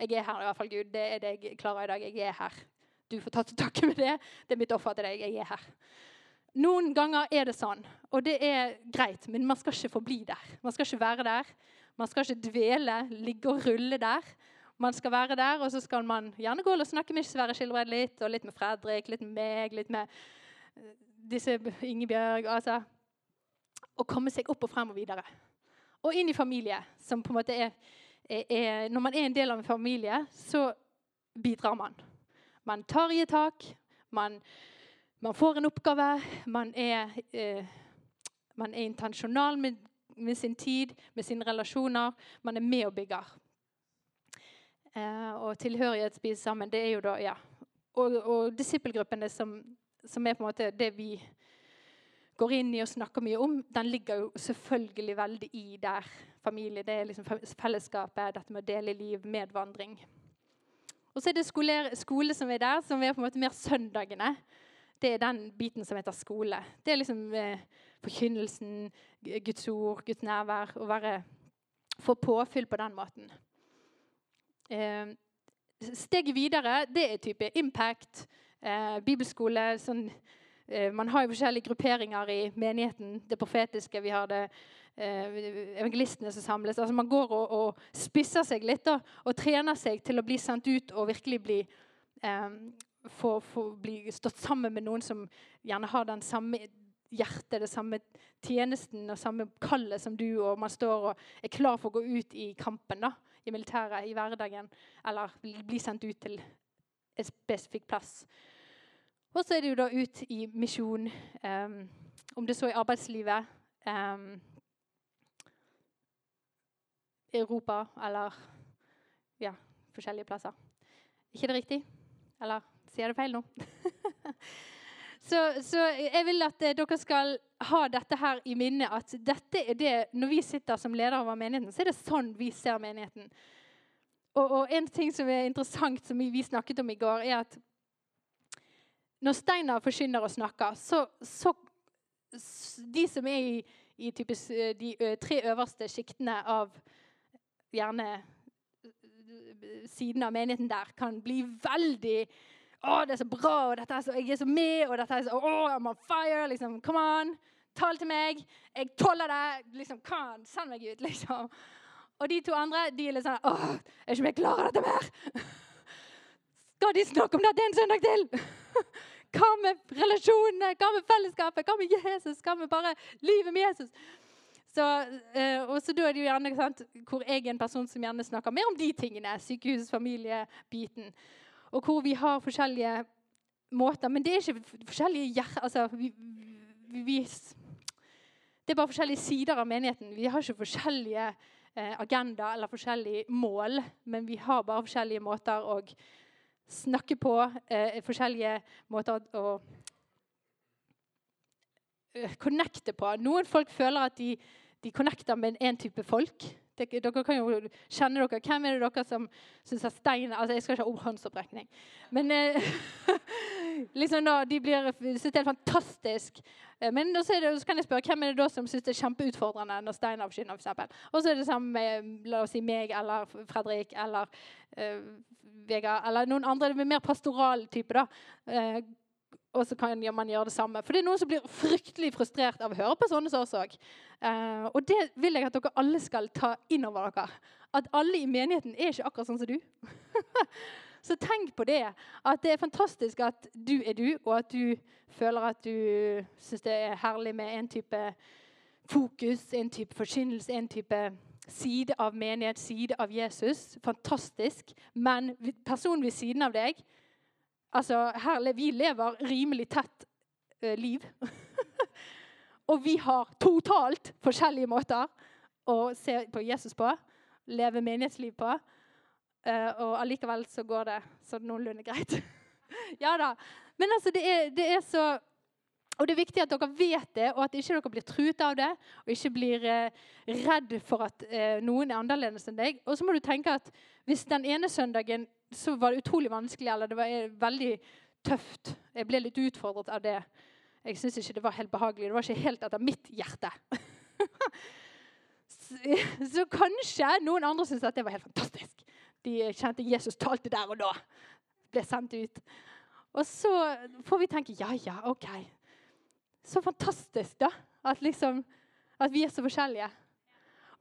Jeg er her, i hvert fall, Gud. Det er det jeg klarer i dag. Jeg er her. Du får ta til takke med det. Det er mitt offer til deg. Jeg er her. Noen ganger er det sånn, og det er greit, men man skal ikke forbli der. Man skal ikke være der. Man skal ikke dvele, ligge og rulle der. Man skal være der, og så skal man gjerne gå og snakke med Sverre Skilbred litt, og litt med Fredrik, litt med meg, litt med eh, disse Ingebjørg altså, Og komme seg opp og frem og videre. Og inn i familie, som på en måte er, er, er Når man er en del av en familie, så bidrar man. Man tar i et tak. Man, man får en oppgave. Man er, eh, er intensjonal med, med sin tid, med sine relasjoner. Man er med og bygger. Eh, og tilhørighet spiser sammen. Det er jo da, ja. Og, og disippelgruppene, som, som, er på en måte det vi går inn i og snakker mye om, den ligger jo selvfølgelig veldig i der. Familie, det er liksom fellesskapet, dette med å dele liv, medvandring. Og så er det skole, skole, som er der, som er på en måte mer søndagene. Det er den biten som heter skole. Det er liksom eh, forkynnelsen, Guds ord, Guds nærvær. Å få påfyll på den måten. Eh, steget videre det er type impact, eh, bibelskole sånn, eh, Man har jo forskjellige grupperinger i menigheten. Det profetiske, vi har det eh, evangelistene som samles. Altså Man går og, og spisser seg litt da, og trener seg til å bli sendt ut og virkelig bli eh, få, få bli stått sammen med noen som gjerne har den samme hjertet, det samme tjenesten og samme kallet som du, og man står og er klar for å gå ut i kampen. da i militæret i hverdagen, eller bli sendt ut til en spesifikk plass. Og så er det jo da ut i misjon, um, om det så i arbeidslivet, um, Europa eller ja, forskjellige plasser. ikke det riktig? Eller sier jeg det feil nå? Så, så, jeg vil at eh, dere skal ha dette her i minne. At dette er det, når vi sitter som ledere over menigheten, så er det sånn vi ser menigheten. og, og, en ting som er interessant, som vi, snakket om i går, er at når Steinar forkynner og snakker, så, så De som er i, i typisk, de tre øverste sjiktene av gjerne siden av menigheten der, kan bli veldig å, det er så bra, og dette er så, jeg er så med, og dette er så å, I'm on fire. liksom, Come on, tal til meg. Jeg tåler det. liksom, on, Send meg ut. liksom. Og de to andre de er litt sånn Åh, jeg er ikke mer klar av dette mer. Skal de snakke om dette en søndag til? Hva med relasjonene? Hva med fellesskapet? Hva med Jesus? Hva med bare livet med Jesus? Så, øh, og så da er det jo gjerne sant, hvor jeg er en person som gjerne snakker mer om de tingene. Sykehus, familie, biten. Og hvor vi har forskjellige måter. Men det er ikke forskjellige hjerter altså, vi, vi, Det er bare forskjellige sider av menigheten. Vi har ikke forskjellige eh, agenda eller forskjellige mål, men vi har bare forskjellige måter å snakke på. Eh, forskjellige måter å eh, connecte på. Noen folk føler at de, de connecter med en type folk. Dere kan jo kjenne dere. Hvem er det dere som syns at stein altså Jeg skal ikke ha håndsopprekning. Men eh, liksom da, de blir, synes det er fantastisk. Eh, men så, det, så, kan jeg spørre, hvem er det da som syns det er kjempeutfordrende når stein avskynder For og så er det samme med la oss si meg eller Fredrik eller eh, Vegard eller noen andre. Det blir mer pastoral type. da. Uh, og så kan man gjøre det samme. For det er noen som blir fryktelig frustrert av å høre på sånne òg. Uh, og det vil jeg at dere alle skal ta inn over dere. At alle i menigheten er ikke akkurat sånn som du. så tenk på det. At det er fantastisk at du er du, og at du føler at du syns det er herlig med en type fokus, en type forkynnelse, en type side av menighet, side av Jesus. Fantastisk. Men personen ved siden av deg Altså, her, vi lever rimelig tett eh, liv. og vi har totalt forskjellige måter å se på Jesus på, leve menighetsliv på. Eh, og allikevel så går det sånn noenlunde greit. ja da. Men altså, det er, det er, så Og det er viktig at dere vet det, og at ikke dere blir truet av det. Og ikke blir eh, redd for at noen er annerledes enn deg. Og så må du tenke at hvis den ene søndagen så var det utrolig vanskelig, eller det var eh, veldig tøft. Jeg ble litt utfordret av det. Jeg syns ikke det var helt behagelig. Det var ikke helt etter mitt hjerte. så, så, kanskje noen andre syntes at det var helt fantastisk. De kjente Jesus talte der og da. Ble sendt ut. Og så får vi tenke ja, ja, OK. Så fantastisk, da. At, liksom, at vi er så forskjellige.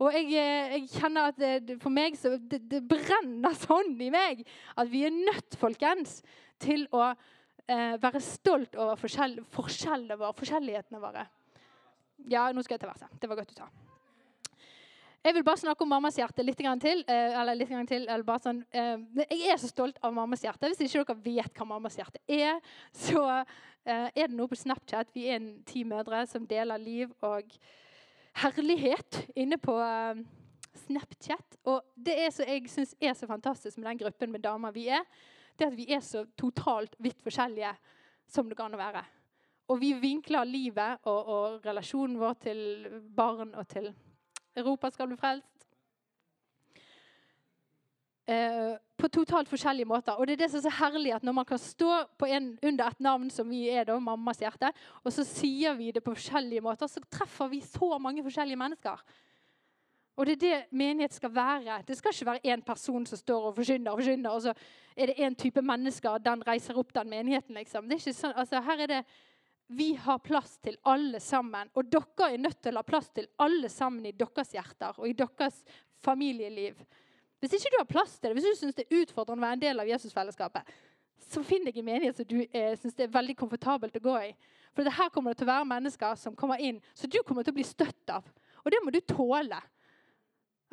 Og jeg, eh, jeg, kjenner at det, for meg så det, det, brenner sånn i meg at vi er nødt, folkens, til å eh, være stolt over forskjell, forskjellene våre, forskjellighetene våre. Ja, nå skal jeg til verset. Det var godt du sa. Jeg vil bare snakke om mammas hjerte litt til. Eh, eller litt til, eller bare sånn, eh, Jeg er så stolt av mammas hjerte. Hvis ikke dere vet hva mammas hjerte er, så er det noe på Snapchat. Vi er en ti mødre som deler liv og herlighet inne på uh, Snapchat. Og det er så, jeg syns er så fantastisk med den gruppen med damer vi er, det at vi er så totalt vidt forskjellige som det kan være. Og vi vinkler livet og, og relasjonen vår til barn og til Europa skal bli frelst. Eh, på totalt forskjellige måter. Og det er det som er så herlig at når man kan stå en, under et navn som vi er, da, mammas hjerte, og så sier vi det på forskjellige måter, så treffer vi så mange forskjellige mennesker. Og det er det menighet skal være. Det skal ikke være én person som står og forkynner, og forkynner, og så er det én type mennesker, den reiser opp den menigheten. liksom. Det er ikke sånn, altså her er det vi har plass til alle sammen. Og dere er nødt til å ha plass til alle sammen i deres hjerter og i deres familieliv. Hvis ikke du har plass til det, hvis du syns det er utfordrende å være en del av Jesusfellesskapet, så finn deg en menighet som du eh, syns det er veldig komfortabelt å gå i. For det her kommer det til å være mennesker som kommer inn, så du kommer til å bli støtt av. Og det må du tåle.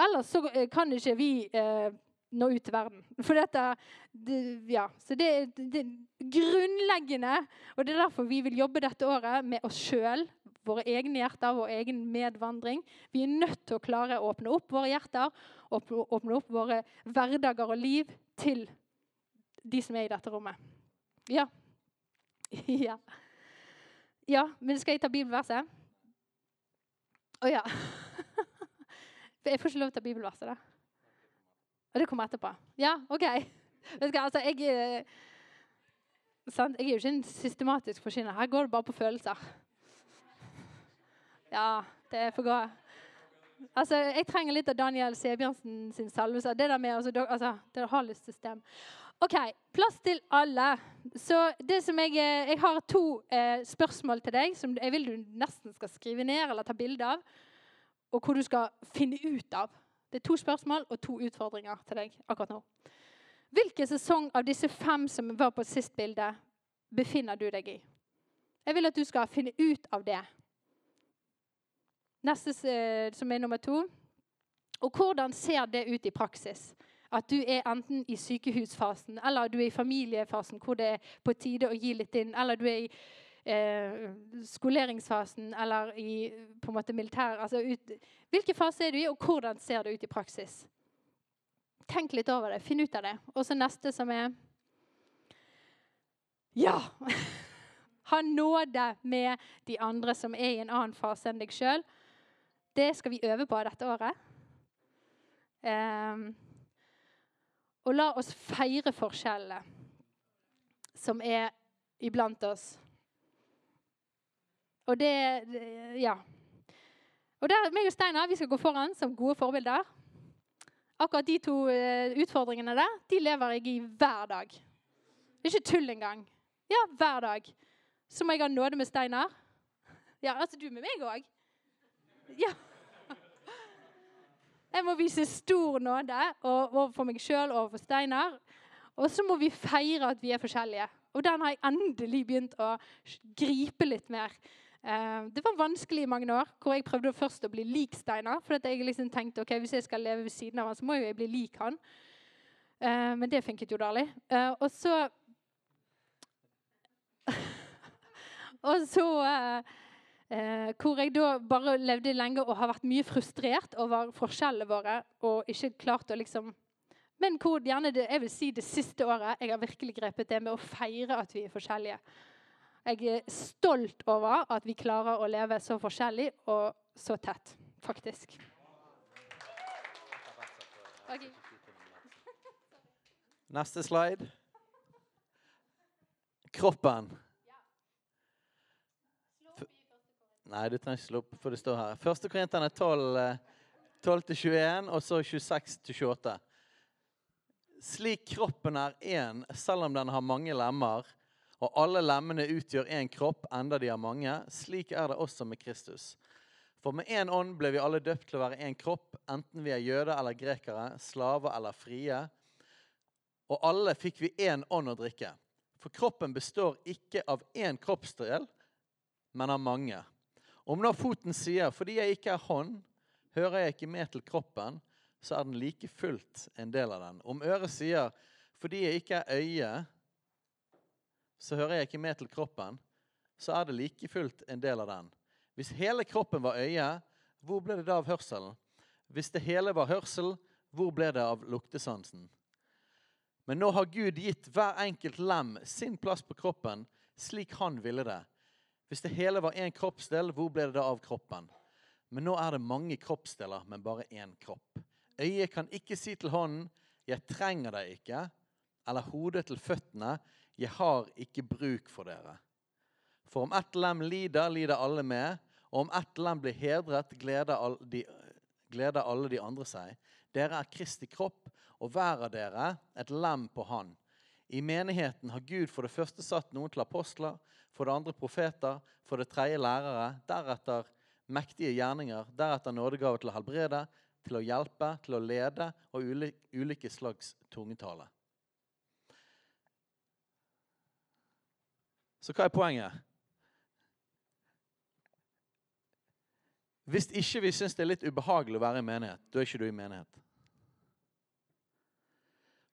Ellers så eh, kan ikke vi eh, nå ut til verden. For dette, det, ja, så det, er grunnleggende, og det er derfor vi vil jobbe dette året med oss sjøl våre egne hjerter, vår egen medvandring. Vi er nødt til å klare å åpne opp våre hjerter, åpne opp våre hverdager og liv til de som er i dette rommet. Ja. ja. Ja, men skal jeg ta bibelverset? Å oh, ja. Jeg får ikke lov til å ta bibelverset, da. Og det kommer etterpå. Ja, OK. Vet du hva, altså, jeg, eh, sant? jeg er jo ikke en systematisk forsyner. Her går det bare på følelser. Ja, det får gå. Altså, Jeg trenger litt av Daniel Sebjørnsen sin salvelse. Det der med altså, altså, dere har lyst til stem. OK. Plass til alle. Så det som jeg, eh, jeg har to eh, spørsmål til deg som jeg vil du nesten skal skrive ned eller ta bilde av. Og hvor du skal finne ut av. Det er to spørsmål og to utfordringer til deg akkurat nå. Hvilken sesong av disse fem som var på sist bilde, befinner du deg i? Jeg vil at du skal finne ut av det. Neste, eh, som er nummer to. Og hvordan ser det ut i praksis? At du er enten i sykehusfasen eller du er i familiefasen, hvor det er på tide å gi litt inn. Eller du er i eh, skoleringsfasen eller i på en måte militær. Altså ut, hvilken fase er du i, og hvordan ser det ut i praksis? Tenk litt over det. Finn ut av det. Og så neste, som er Ja! Ha nåde med de andre som er i en annen fase enn deg sjøl. Det skal vi øve på dette året. Um, og la oss feire forskjellene som er iblant oss. Og det Ja. Og der, meg og Steinar vi skal gå foran som gode forbilder. Akkurat de to uh, utfordringene der de lever jeg i hver dag. Det er ikke tull engang. Ja, hver dag. Så må jeg ha nåde med Steinar. Ja, altså du med meg òg. Ja. Jeg må vise stor nåde overfor meg sjøl og overfor Steinar. Og så må vi feire at vi er forskjellige. Og den har jeg endelig begynt å gripe litt mer. Eh, det var vanskelig i mange år, hvor jeg prøvde først å bli lik Steinar. For jeg liksom tenkte ok, hvis jeg skal leve ved siden av han, så må jo jeg bli lik han. Eh, men det funket jo dårlig. Eh, og så Og så Hvor jeg da bare levde lenge og har vært mye frustrert over forskjellene våre. Og ikke klart å liksom Men hvor gjerne det, jeg vil si det siste året jeg har virkelig grepet det med å feire at vi er forskjellige. Jeg er stolt over at vi klarer å leve så forskjellig og så tett, faktisk. Okay. Neste slide. Kroppen. Nei, du trenger ikke slå opp, for det står her. Første Korinterne 12, 12-21, og så 26-28. Slik kroppen er én, selv om den har mange lemmer, og alle lemmene utgjør én kropp, enda de er mange. Slik er det også med Kristus. For med én ånd ble vi alle døpt til å være én kropp, enten vi er jøder eller grekere, slaver eller frie. Og alle fikk vi én ånd å drikke. For kroppen består ikke av én kroppsdel, men av mange. Om nå foten sier 'fordi jeg ikke er hånd, hører jeg ikke med til kroppen', så er den like fullt en del av den. Om øret sier 'fordi jeg ikke er øye', så hører jeg ikke med til kroppen, så er det like fullt en del av den. Hvis hele kroppen var øye, hvor ble det da av hørselen? Hvis det hele var hørsel, hvor ble det av luktesansen? Men nå har Gud gitt hver enkelt lem sin plass på kroppen slik han ville det. Hvis det hele var én kroppsdel, hvor ble det da av kroppen? Men nå er det mange kroppsdeler, men bare én kropp. Øyet kan ikke si til hånden 'Jeg trenger deg ikke', eller hodet til føttene 'Jeg har ikke bruk for dere'. For om ett lem lider, lider alle med. Og om ett lem blir hedret, gleder alle, de, gleder alle de andre seg. Dere er Kristi kropp, og hver av dere et lem på Han. I menigheten har Gud for det første satt noen til apostler, for det andre profeter, for det tredje lærere, deretter mektige gjerninger, deretter nådegave til å helbrede, til å hjelpe, til å lede og ulike slags tungetale. Så hva er poenget? Hvis ikke vi syns det er litt ubehagelig å være i menighet, da er ikke du i menighet.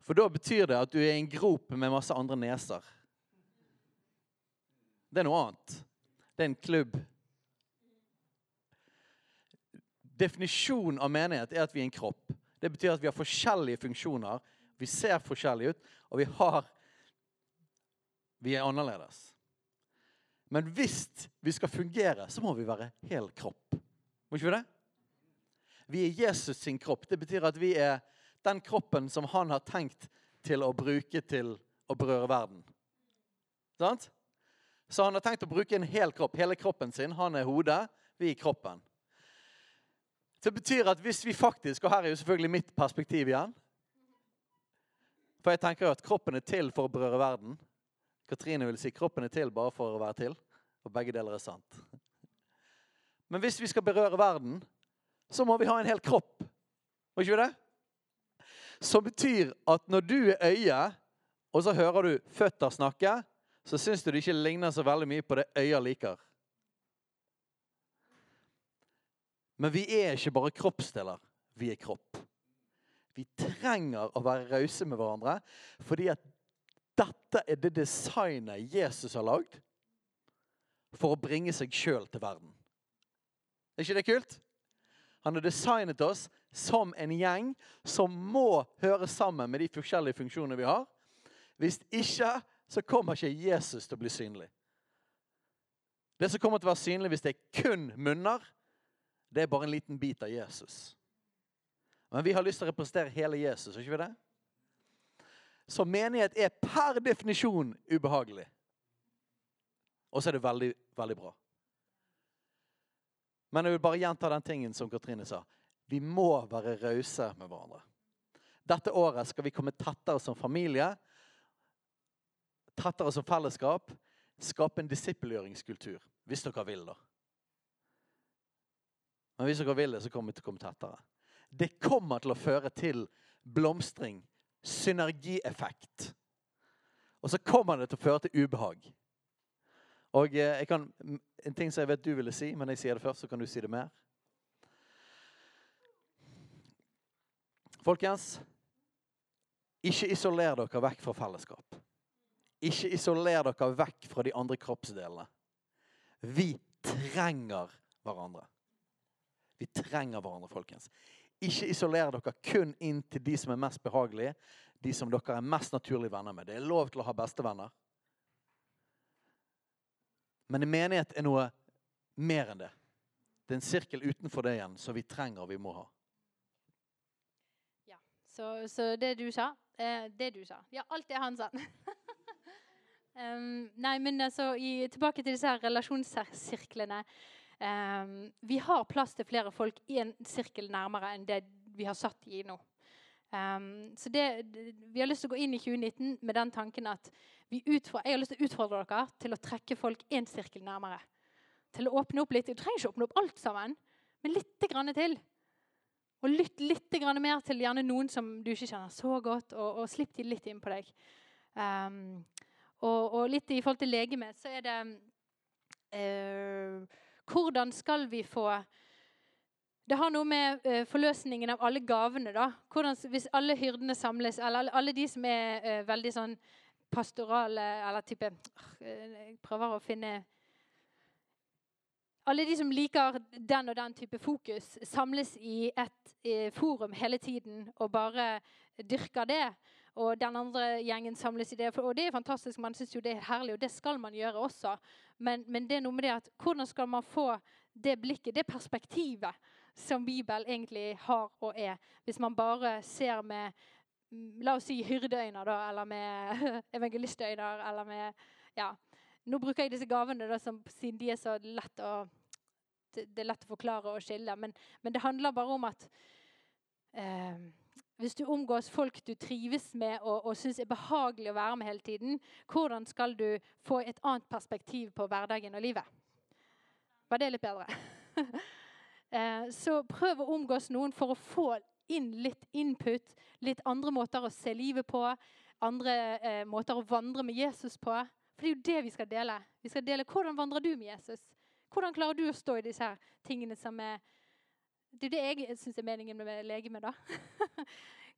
For da betyr det at du er i en grop med masse andre neser. Det er noe annet. Det er en klubb. Definisjonen av menighet er at vi er en kropp. Det betyr at vi har forskjellige funksjoner. Vi ser forskjellige ut, og vi har Vi er annerledes. Men hvis vi skal fungere, så må vi være hel kropp. Må ikke vi det? Vi er Jesus sin kropp. Det betyr at vi er den kroppen som han har tenkt til å bruke til å berøre verden. Sant? Så han har tenkt å bruke en hel kropp, hele kroppen sin. Han er hodet, vi er kroppen. Det betyr at hvis vi faktisk Og her er jo selvfølgelig mitt perspektiv igjen. For jeg tenker jo at kroppen er til for å berøre verden. Katrine vil si kroppen er til bare for å være til. Og begge deler er sant. Men hvis vi skal berøre verden, så må vi ha en hel kropp. Må ikke vi det? Som betyr at når du er øye, og så hører du føtter snakke, så syns du det ikke ligner så veldig mye på det øyet liker. Men vi er ikke bare kroppsdeler. Vi er kropp. Vi trenger å være rause med hverandre fordi at dette er det designet Jesus har lagd for å bringe seg sjøl til verden. Er ikke det kult? Han har designet oss som en gjeng som må høre sammen med de forskjellige funksjonene vi har. Hvis ikke så kommer ikke Jesus til å bli synlig. Det som kommer til å være synlig hvis det er kun munner, det er bare en liten bit av Jesus. Men vi har lyst til å representere hele Jesus, ikke vi det? Så menighet er per definisjon ubehagelig. Og så er det veldig, veldig bra. Men jeg vil bare gjenta den tingen som Katrine sa. Vi må være rause med hverandre. Dette året skal vi komme tettere som familie, tettere som fellesskap, skape en disippelgjøringskultur. Hvis dere vil, da. Men hvis dere vil det, så kommer vi til å komme tettere. Det kommer til å føre til blomstring, synergieffekt. Og så kommer det til å føre til ubehag. Og eh, jeg kan, En ting som jeg vet du ville si, men jeg sier det først, så kan du si det mer. Folkens, ikke isoler dere vekk fra fellesskap. Ikke isoler dere vekk fra de andre kroppsdelene. Vi trenger hverandre. Vi trenger hverandre, folkens. Ikke isoler dere kun inn til de som er mest behagelige, de som dere er mest naturlige venner med. Det er lov til å ha bestevenner. Men en menighet er noe mer enn det. Det er en sirkel utenfor det igjen som vi trenger og vi må ha. Ja, Så, så det du sa eh, Det du sa. Ja, alt det han sa. um, nei, men altså, i, tilbake til disse her relasjonssirklene. Um, vi har plass til flere folk i en sirkel nærmere enn det vi har satt i nå. Um, så det, Vi har lyst til å gå inn i 2019 med den tanken at utfordrer, jeg har lyst til å utfordre dere til å trekke folk én sirkel nærmere. Til å åpne opp litt. Du trenger ikke åpne opp alt sammen, men litt grann til. Og lytt litt mer til gjerne noen som du ikke kjenner så godt, og, og slipp de litt inn på deg. Um, og, og, litt i forhold til legeme, så er det uh, Hvordan skal vi få det har noe med uh, forløsningen av alle gavene. da. Hvordan, hvis alle hyrdene samles, eller alle, de som er uh, veldig sånn pastorale Eller type Jeg prøver å finne alle de som liker den og den type fokus, samles i et eh, forum hele tiden og bare dyrker det. Og den andre gjengen samles i det. Og det er fantastisk, man syns jo det er herlig, og det skal man gjøre også. Men, men det er noe med det at hvordan skal man få det blikket, det perspektivet, som Bibelen egentlig har og er, hvis man bare ser med Mm, la oss si hyrdeøyne, da, eller med evangelistøyne, eller med ja. Nå bruker jeg disse gavene da, som, siden de er så lett å det, er lett å forklare og skille. Men, men det handler bare om at eh, hvis du omgås folk du trives med og, og syns er behagelig å være med hele tiden, hvordan skal du få et annet perspektiv på hverdagen og livet? Var det litt bedre? eh, så prøv å omgås noen for å få inn litt input, litt andre måter å se livet på, andre eh, måter å vandre med Jesus på. For det er jo det vi skal dele. Vi skal dele hvordan vandrer du med Jesus. Hvordan klarer du å stå i disse her tingene som er Det er det jeg syns er meningen med legeme. da.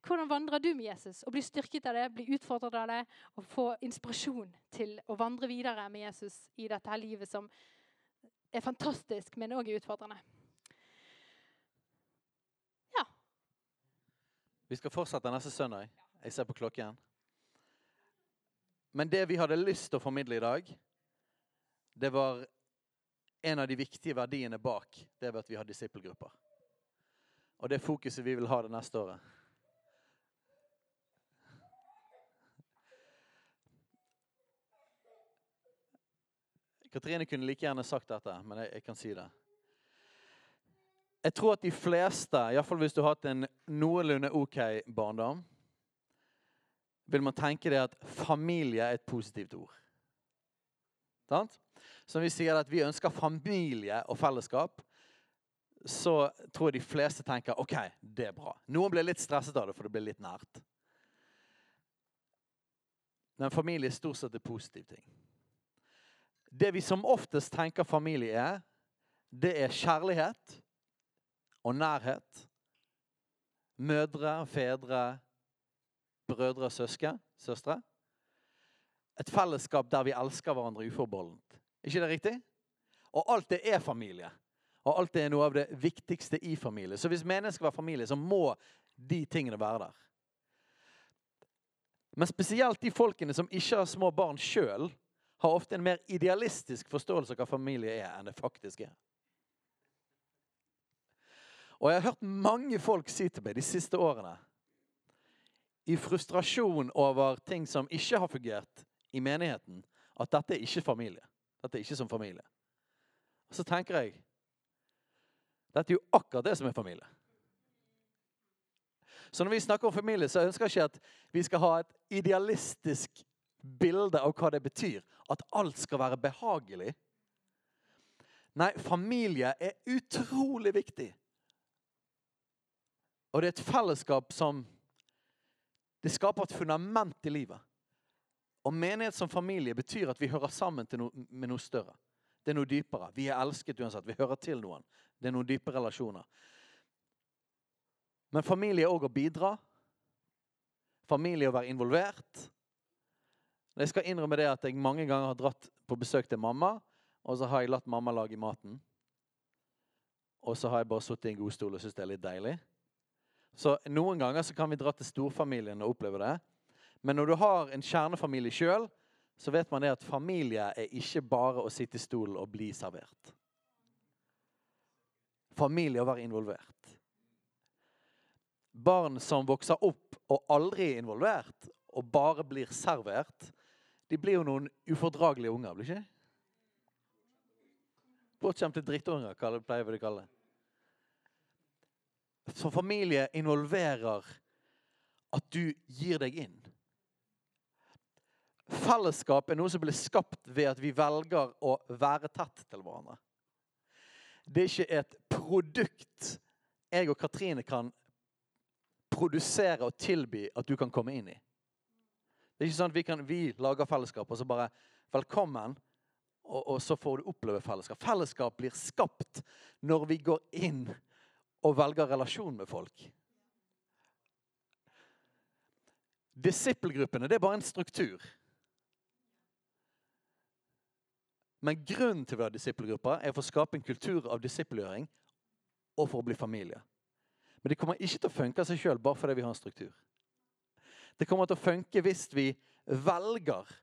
hvordan vandrer du med Jesus? Og bli styrket av det, bli utfordret av det og få inspirasjon til å vandre videre med Jesus i dette her livet som er fantastisk, men òg utfordrende. Vi skal fortsette neste søndag. Jeg ser på klokken. Men det vi hadde lyst til å formidle i dag, det var en av de viktige verdiene bak det ved at vi har disippelgrupper. Og det er fokuset vi vil ha det neste året. Katrine kunne like gjerne sagt dette, men jeg, jeg kan si det. Jeg tror at de fleste, iallfall hvis du har hatt en noenlunde OK barndom, vil man tenke det at familie er et positivt ord. Sant? Som vi sier at vi ønsker familie og fellesskap, så tror jeg de fleste tenker OK, det er bra. Noen blir litt stresset av det, for det blir litt nært. Men familie er stort sett en positiv ting. Det vi som oftest tenker familie er, det er kjærlighet og nærhet. Mødre, fedre, brødre og søsken, søstre. Et fellesskap der vi elsker hverandre uforbeholdent. ikke det riktig? Og alt det er familie. Og alt det er noe av det viktigste i familie. Så hvis meningen skal være familie, så må de tingene være der. Men spesielt de folkene som ikke har små barn sjøl, har ofte en mer idealistisk forståelse av hva familie er, enn det faktisk er. Og jeg har hørt mange folk si til meg de siste årene, i frustrasjon over ting som ikke har fungert i menigheten, at dette er ikke familie. Dette er ikke som familie. Og så tenker jeg dette er jo akkurat det som er familie. Så når vi snakker om familie, så ønsker jeg ikke at vi skal ha et idealistisk bilde av hva det betyr. At alt skal være behagelig. Nei, familie er utrolig viktig. Og det er et fellesskap som Det skaper et fundament i livet. Og menighet som familie betyr at vi hører sammen noe, med noe større. Det er noe dypere. Vi er elsket uansett. Vi hører til noen. Det er noen dype relasjoner. Men familie er òg å bidra. Familie er å være involvert. Jeg skal innrømme det at jeg mange ganger har dratt på besøk til mamma, og så har jeg latt mamma lage maten. Og så har jeg bare sittet i en god stol og syntes det er litt deilig. Så noen ganger så kan vi dra til storfamilien og oppleve det. Men når du har en kjernefamilie sjøl, så vet man det at familie er ikke bare å sitte i stolen og bli servert. Familie å være involvert barn som vokser opp og aldri er involvert, og bare blir servert, de blir jo noen ufordragelige unger, blir ikke Bortskjemte drittunger, pleier vi å kalle det. Så familie involverer at du gir deg inn. Fellesskap er noe som blir skapt ved at vi velger å være tett til hverandre. Det er ikke et produkt jeg og Katrine kan produsere og tilby at du kan komme inn i. Det er ikke sånn at vi, kan, vi lager fellesskap og så bare Velkommen, og, og, så får du oppleve fellesskap. Fellesskap blir skapt når vi går inn og velger relasjon med folk. Disippelgruppene det er bare en struktur. Men grunnen til vi har disippelgrupper er for å skape en kultur av disippelgjøring og for å bli familie. Men det kommer ikke til å funke av seg sjøl bare fordi vi har en struktur. Det kommer til å funke hvis vi velger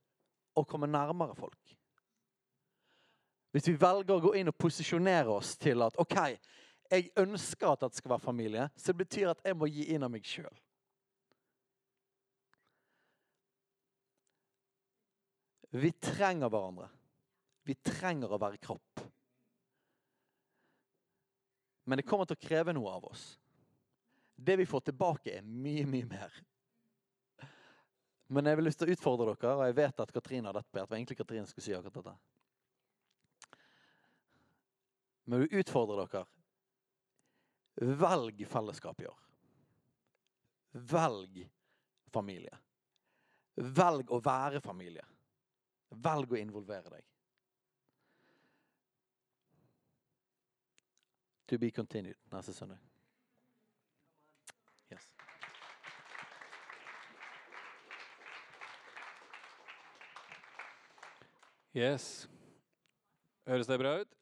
å komme nærmere folk. Hvis vi velger å gå inn og posisjonere oss til at OK, jeg ønsker at det skal være familie, så det betyr at jeg må gi inn av meg sjøl. Vi trenger hverandre. Vi trenger å være kropp. Men det kommer til å kreve noe av oss. Det vi får tilbake, er mye, mye mer. Men jeg vil lyst til å utfordre dere, og jeg vet at Katrine har dette på hjertet. Egentlig Katrine skulle si akkurat dette. Men jeg vil utfordre dere. Velg fellesskap i år. Velg familie. Velg å være familie. Velg å involvere deg. To be continued neste søndag. Yes. Høres det bra ut?